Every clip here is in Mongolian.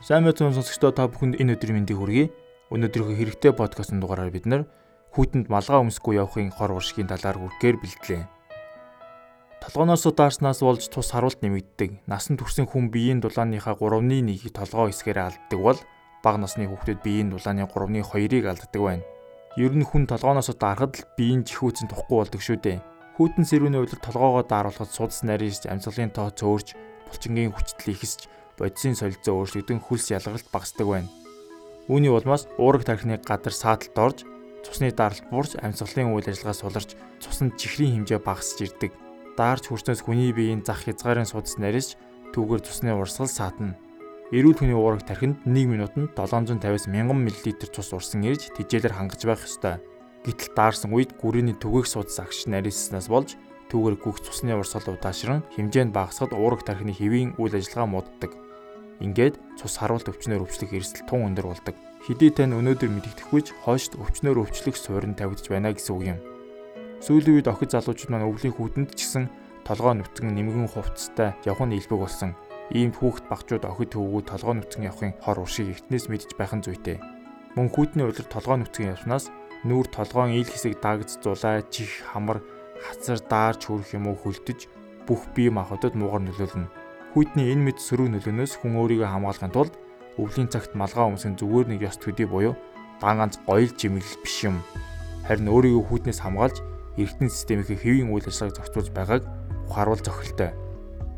Сайн мэцэн сонсогчдоо та бүхэнд энэ өдрийн мэндийг хүргэе. Өнөөдрийнхөө хэрэгтэй подкастын дугаараар бид нар хүүтэнд малгай өмсөхгүй явахын хор уршигын талаар хүргээр бэлтлээ. Толгооноос даарснаас болж тус харуулт нэмэгддэг. Насан туршийн хүн биеийн дулааныхаа 3-ны 1-ийг толгоо хэсгээр алддаг бол бага насны хүүхдэд биеийн дулааны 3-ны 2-ыг алддаг байна. Ер нь хүн толгооноос даарахад л биеийн чихүүцэн тухгүй болдог шүү дээ. Хүүтэн сэрүүний улир толгоогоо дааруулахад судас нарийнж амьсгалын тоо цөөрч булчингийн хүчтэл ихсэж бодисын солилцоо өөрчлөгдөн хөлс ялгаралт багасдаг байна. Үүний улмаас уурэг тархины гадар сааталд орж цусны даралт буурч амьсгалын үйл ажиллагаа суларч цуснд чихрийн хэмжээ багасч ирдэг. Даарч хүрснээс хүний биеийн зах хязгаарын судас нарийж түүгээр цусны урсгал саатна. Эрүүл хүний уурэг тархинд 1 минутанд 750-аас 1000 мл цус урсан ирж тэжээлэр хангаж байх ёстой. Гэтэл даарсан үед гүрээний түгээх судас агш нарийснаас болж түүгээр гүөх цусны урсгал удаашран хэмжээнд багасхад уурэг тархины хэвийн үйл ажиллагаа мууддаг. Ингээд цус харуулт өвчнөр өвчлөх эрсдэл тун өндөр болдог. Хэдий тань өнөөдөр мэдэгдэхгүйч хойшд өвчнөр өвчлөх суурин тавигдж байна гэсэн үг юм. Сүүлийн үед охид залуучууд маань өвлийн хүүтэнд ч гэсэн толгоо нүцгэн нэмгэн хувцастай явах нь илбэг болсон. Ийм хүүхэд багчууд охид төвгүүд толгоо нүцгэн явахын хор уршиг ихтнээс мэдж байх нь зүйтэй. Мөн хүүтний улир толгоо нүцгэн явснаас нүүр толгоон ил хэсэг дагц зулай, чих, хамар, хацар даарч хүрэх юм уу хөлдөж бүх бие махбодод муугар нөлөөлнө. Хүйтний энэ мэд сөрөг нөлөөнөөс хүн өөрийгөө хамгаалахын тулд өвлийн цагт малгай өмсөн зүгээр нэг ёс төдий буюу дан ганц гоёл жимэглэл биш юм. Харин өөрийгөө хүйтнээс хамгаалж эргэтэн системийн хэвийн үйл ажиллагааг зохицуулж байгааг ухааруул зохилтой.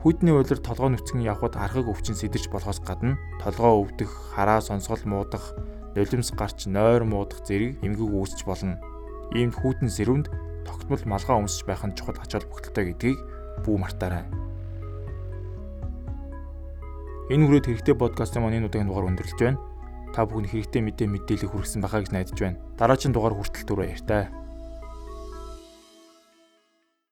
Хүйтний улир толгой нүцгэн явхад архаг өвчин сэтэрч болохоос гадна толгой өвдөх, хараа сонсгол муудах, нулимс гарч нойр муудах зэрэг эмгэг үүсч болно. Иймд хүйтэн сэрвэнд тогтмол малгай өмсөж байх нь чухал ач холбогдолтой гэдгийг бүү мартаарай. Энэ хүрээд хэрэгтэй подкастын маань энэ удаагийн дугаар өндөрлөж байна. Та бүхэн хэрэгтэй мэдээ мэдээлэл хүргэсэн байхаа гэж найдаж байна. Дараагийн дугаар хүртэл түрүү баяртай.